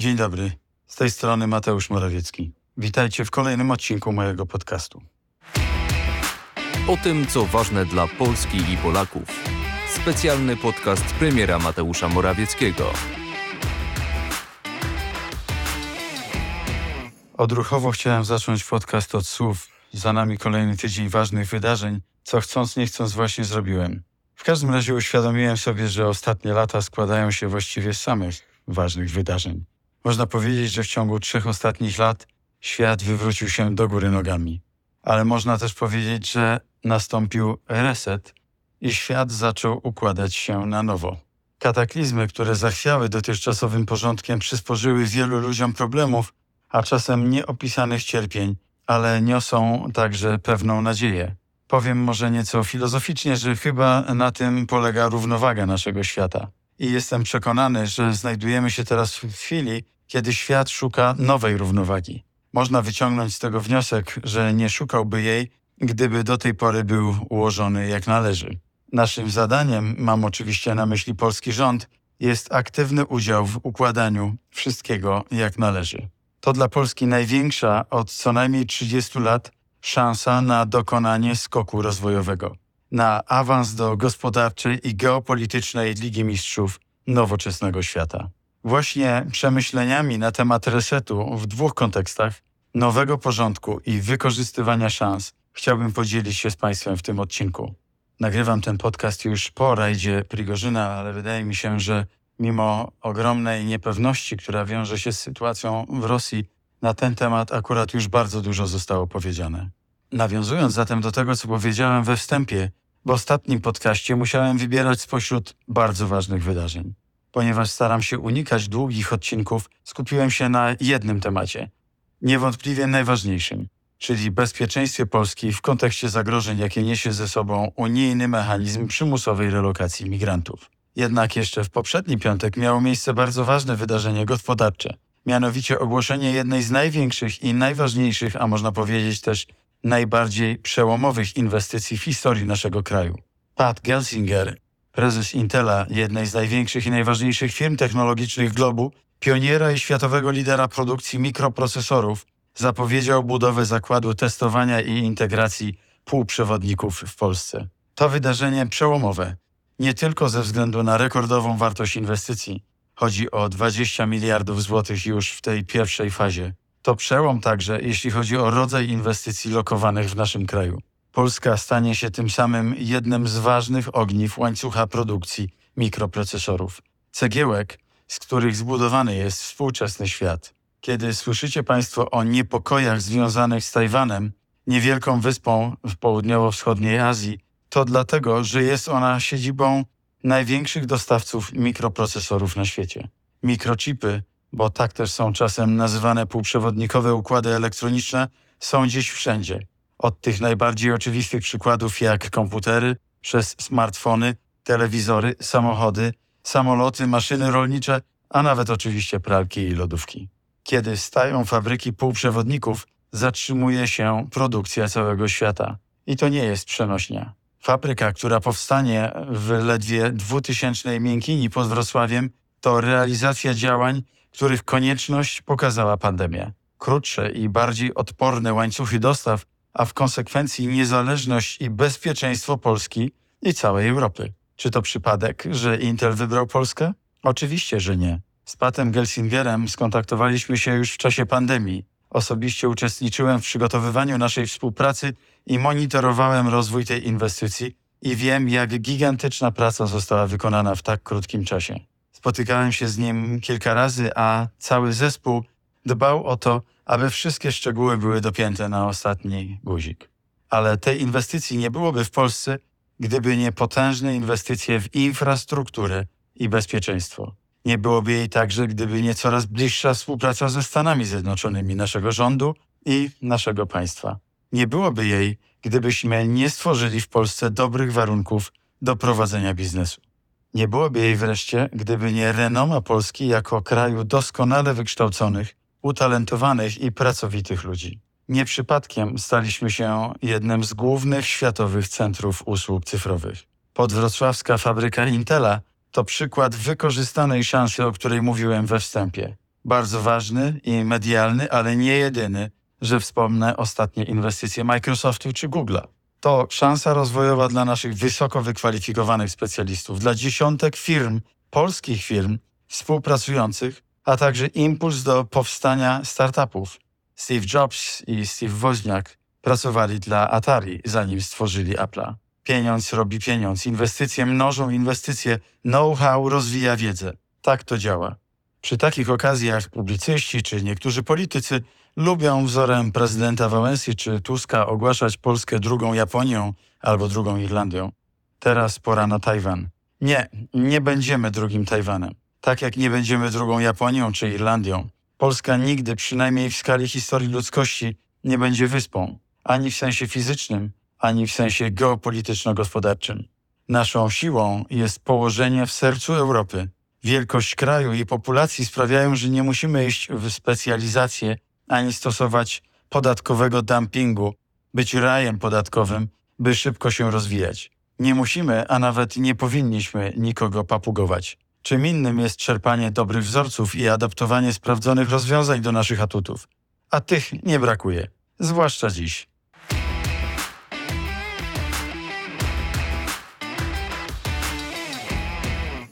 Dzień dobry. Z tej strony Mateusz Morawiecki. Witajcie w kolejnym odcinku mojego podcastu. O tym, co ważne dla Polski i Polaków. Specjalny podcast premiera Mateusza Morawieckiego. Odruchowo chciałem zacząć podcast od słów. Za nami kolejny tydzień ważnych wydarzeń, co chcąc nie chcąc właśnie zrobiłem. W każdym razie uświadomiłem sobie, że ostatnie lata składają się właściwie z samych ważnych wydarzeń. Można powiedzieć, że w ciągu trzech ostatnich lat świat wywrócił się do góry nogami. Ale można też powiedzieć, że nastąpił reset i świat zaczął układać się na nowo. Kataklizmy, które zachwiały dotychczasowym porządkiem, przysporzyły wielu ludziom problemów, a czasem nieopisanych cierpień, ale niosą także pewną nadzieję. Powiem może nieco filozoficznie, że chyba na tym polega równowaga naszego świata. I jestem przekonany, że znajdujemy się teraz w chwili, kiedy świat szuka nowej równowagi. Można wyciągnąć z tego wniosek, że nie szukałby jej, gdyby do tej pory był ułożony jak należy. Naszym zadaniem, mam oczywiście na myśli polski rząd, jest aktywny udział w układaniu wszystkiego jak należy. To dla Polski największa od co najmniej 30 lat szansa na dokonanie skoku rozwojowego, na awans do gospodarczej i geopolitycznej Ligi Mistrzów nowoczesnego świata. Właśnie przemyśleniami na temat resetu w dwóch kontekstach nowego porządku i wykorzystywania szans chciałbym podzielić się z Państwem w tym odcinku. Nagrywam ten podcast już po rajdzie Prigorzyna, ale wydaje mi się, że mimo ogromnej niepewności, która wiąże się z sytuacją w Rosji, na ten temat akurat już bardzo dużo zostało powiedziane. Nawiązując zatem do tego, co powiedziałem we wstępie, w ostatnim podcaście musiałem wybierać spośród bardzo ważnych wydarzeń. Ponieważ staram się unikać długich odcinków, skupiłem się na jednym temacie, niewątpliwie najważniejszym, czyli bezpieczeństwie Polski w kontekście zagrożeń, jakie niesie ze sobą unijny mechanizm przymusowej relokacji migrantów. Jednak jeszcze w poprzedni piątek miało miejsce bardzo ważne wydarzenie gospodarcze, mianowicie ogłoszenie jednej z największych i najważniejszych, a można powiedzieć też najbardziej przełomowych inwestycji w historii naszego kraju. Pat Gelsinger, prezes Intela, jednej z największych i najważniejszych firm technologicznych globu, pioniera i światowego lidera produkcji mikroprocesorów, zapowiedział budowę zakładu testowania i integracji półprzewodników w Polsce. To wydarzenie przełomowe, nie tylko ze względu na rekordową wartość inwestycji, chodzi o 20 miliardów złotych już w tej pierwszej fazie. To przełom także, jeśli chodzi o rodzaj inwestycji lokowanych w naszym kraju. Polska stanie się tym samym jednym z ważnych ogniw łańcucha produkcji mikroprocesorów. Cegiełek, z których zbudowany jest współczesny świat. Kiedy słyszycie Państwo o niepokojach związanych z Tajwanem, niewielką wyspą w południowo-wschodniej Azji, to dlatego, że jest ona siedzibą największych dostawców mikroprocesorów na świecie. Mikrochipy, bo tak też są czasem nazywane półprzewodnikowe układy elektroniczne, są dziś wszędzie. Od tych najbardziej oczywistych przykładów jak komputery, przez smartfony, telewizory, samochody, samoloty, maszyny rolnicze, a nawet oczywiście pralki i lodówki. Kiedy stają fabryki półprzewodników, zatrzymuje się produkcja całego świata. I to nie jest przenośnia. Fabryka, która powstanie w ledwie dwutysięcznej miękini pod Wrocławiem, to realizacja działań, których konieczność pokazała pandemia. Krótsze i bardziej odporne łańcuchy dostaw, a w konsekwencji niezależność i bezpieczeństwo Polski i całej Europy. Czy to przypadek, że Intel wybrał Polskę? Oczywiście, że nie. Z Patem Gelsingerem skontaktowaliśmy się już w czasie pandemii. Osobiście uczestniczyłem w przygotowywaniu naszej współpracy i monitorowałem rozwój tej inwestycji i wiem, jak gigantyczna praca została wykonana w tak krótkim czasie. Spotykałem się z nim kilka razy, a cały zespół dbał o to, aby wszystkie szczegóły były dopięte na ostatni guzik. Ale tej inwestycji nie byłoby w Polsce, gdyby nie potężne inwestycje w infrastrukturę i bezpieczeństwo. Nie byłoby jej także, gdyby nie coraz bliższa współpraca ze Stanami Zjednoczonymi naszego rządu i naszego państwa. Nie byłoby jej, gdybyśmy nie stworzyli w Polsce dobrych warunków do prowadzenia biznesu. Nie byłoby jej wreszcie, gdyby nie renoma Polski jako kraju doskonale wykształconych, utalentowanych i pracowitych ludzi. Nie przypadkiem staliśmy się jednym z głównych światowych centrów usług cyfrowych. Podwrocławska fabryka Intela to przykład wykorzystanej szansy, o której mówiłem we wstępie. Bardzo ważny i medialny, ale nie jedyny, że wspomnę ostatnie inwestycje Microsoftu czy Google'a. To szansa rozwojowa dla naszych wysoko wykwalifikowanych specjalistów, dla dziesiątek firm, polskich firm współpracujących, a także impuls do powstania startupów. Steve Jobs i Steve Woźniak pracowali dla Atari, zanim stworzyli Apple'a. Pieniądz robi pieniądz, inwestycje mnożą inwestycje, know-how rozwija wiedzę. Tak to działa. Przy takich okazjach publicyści czy niektórzy politycy lubią wzorem prezydenta Wałęsy czy Tuska ogłaszać Polskę drugą Japonią albo drugą Irlandią. Teraz pora na Tajwan. Nie, nie będziemy drugim Tajwanem. Tak jak nie będziemy drugą Japonią czy Irlandią. Polska nigdy, przynajmniej w skali historii ludzkości, nie będzie wyspą, ani w sensie fizycznym, ani w sensie geopolityczno-gospodarczym. Naszą siłą jest położenie w sercu Europy. Wielkość kraju i populacji sprawiają, że nie musimy iść w specjalizację ani stosować podatkowego dumpingu, być rajem podatkowym, by szybko się rozwijać. Nie musimy, a nawet nie powinniśmy nikogo papugować. Czym innym jest czerpanie dobrych wzorców i adaptowanie sprawdzonych rozwiązań do naszych atutów. A tych nie brakuje, zwłaszcza dziś.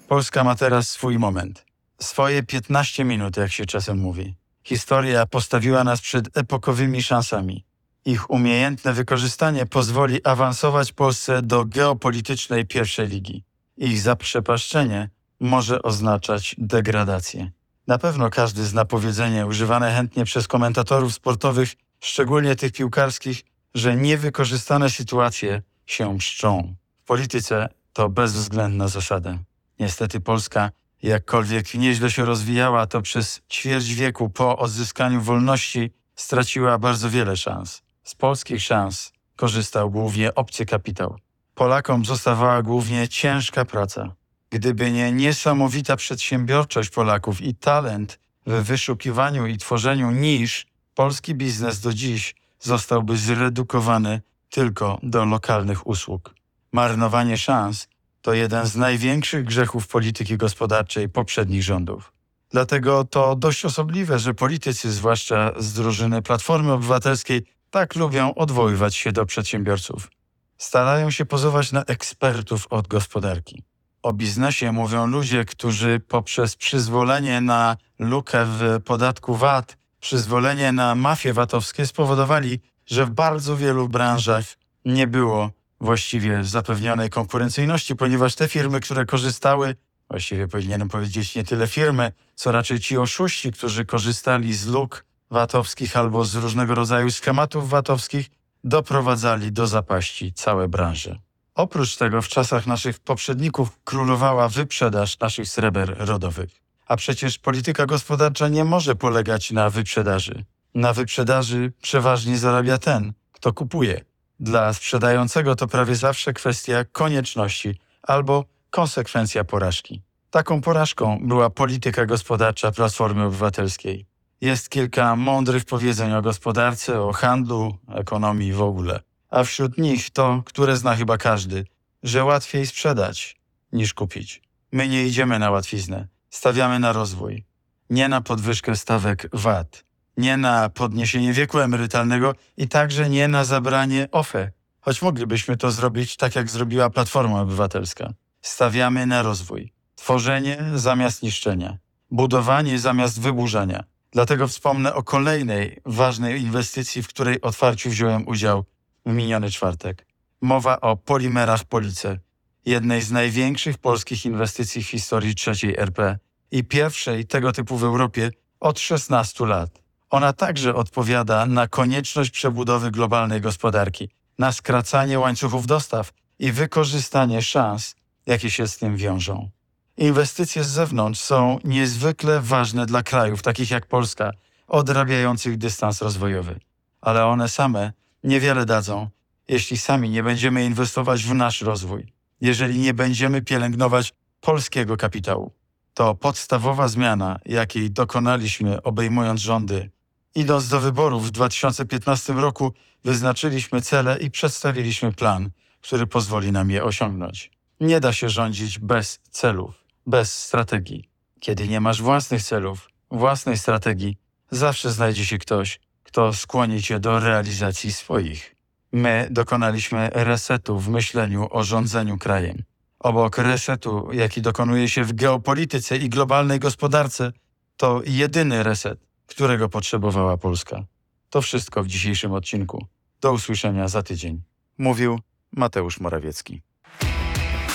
Polska ma teraz swój moment. Swoje 15 minut, jak się czasem mówi. Historia postawiła nas przed epokowymi szansami. Ich umiejętne wykorzystanie pozwoli awansować Polsce do geopolitycznej pierwszej ligi. Ich zaprzepaszczenie może oznaczać degradację. Na pewno każdy zna powiedzenie używane chętnie przez komentatorów sportowych, szczególnie tych piłkarskich, że niewykorzystane sytuacje się mszczą. W polityce to bezwzględna zasada. Niestety Polska, jakkolwiek nieźle się rozwijała, to przez ćwierć wieku po odzyskaniu wolności straciła bardzo wiele szans. Z polskich szans korzystał głównie obcy kapitał. Polakom zostawała głównie ciężka praca. Gdyby nie niesamowita przedsiębiorczość Polaków i talent w wyszukiwaniu i tworzeniu nisz, polski biznes do dziś zostałby zredukowany tylko do lokalnych usług. Marnowanie szans to jeden z największych grzechów polityki gospodarczej poprzednich rządów. Dlatego to dość osobliwe, że politycy, zwłaszcza z drużyny Platformy Obywatelskiej, tak lubią odwoływać się do przedsiębiorców. Starają się pozować na ekspertów od gospodarki. O biznesie mówią ludzie, którzy poprzez przyzwolenie na lukę w podatku VAT, przyzwolenie na mafie VAT-owskie spowodowali, że w bardzo wielu branżach nie było właściwie zapewnionej konkurencyjności, ponieważ te firmy, które korzystały, właściwie powinienem powiedzieć nie tyle firmy, co raczej ci oszuści, którzy korzystali z luk VAT-owskich albo z różnego rodzaju schematów VAT-owskich, doprowadzali do zapaści całe branże. Oprócz tego w czasach naszych poprzedników królowała wyprzedaż naszych sreber rodowych. A przecież polityka gospodarcza nie może polegać na wyprzedaży. Na wyprzedaży przeważnie zarabia ten, kto kupuje. Dla sprzedającego to prawie zawsze kwestia konieczności albo konsekwencja porażki. Taką porażką była polityka gospodarcza Platformy Obywatelskiej. Jest kilka mądrych powiedzeń o gospodarce, o handlu, ekonomii w ogóle. A wśród nich to, które zna chyba każdy, że łatwiej sprzedać niż kupić. My nie idziemy na łatwiznę, stawiamy na rozwój, nie na podwyżkę stawek VAT, nie na podniesienie wieku emerytalnego i także nie na zabranie OFE, choć moglibyśmy to zrobić tak, jak zrobiła Platforma Obywatelska. Stawiamy na rozwój, tworzenie zamiast niszczenia, budowanie zamiast wyburzania. Dlatego wspomnę o kolejnej ważnej inwestycji, w której otwarciu wziąłem udział w miniony czwartek. Mowa o polimerach Police, jednej z największych polskich inwestycji w historii trzeciej RP i pierwszej tego typu w Europie od 16 lat. Ona także odpowiada na konieczność przebudowy globalnej gospodarki, na skracanie łańcuchów dostaw i wykorzystanie szans, jakie się z tym wiążą. Inwestycje z zewnątrz są niezwykle ważne dla krajów takich jak Polska, odrabiających dystans rozwojowy, ale one same niewiele dadzą, jeśli sami nie będziemy inwestować w nasz rozwój, jeżeli nie będziemy pielęgnować polskiego kapitału. To podstawowa zmiana, jakiej dokonaliśmy obejmując rządy. Idąc do wyborów w 2015 roku, wyznaczyliśmy cele i przedstawiliśmy plan, który pozwoli nam je osiągnąć. Nie da się rządzić bez celów, bez strategii. Kiedy nie masz własnych celów, własnej strategii, zawsze znajdzie się ktoś, kto skłoni cię do realizacji swoich. My dokonaliśmy resetu w myśleniu o rządzeniu krajem. Obok resetu, jaki dokonuje się w geopolityce i globalnej gospodarce, to jedyny reset, którego potrzebowała Polska. To wszystko w dzisiejszym odcinku. Do usłyszenia za tydzień. Mówił Mateusz Morawiecki.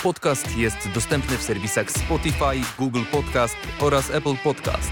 Podcast jest dostępny w serwisach Spotify, Google Podcast oraz Apple Podcast.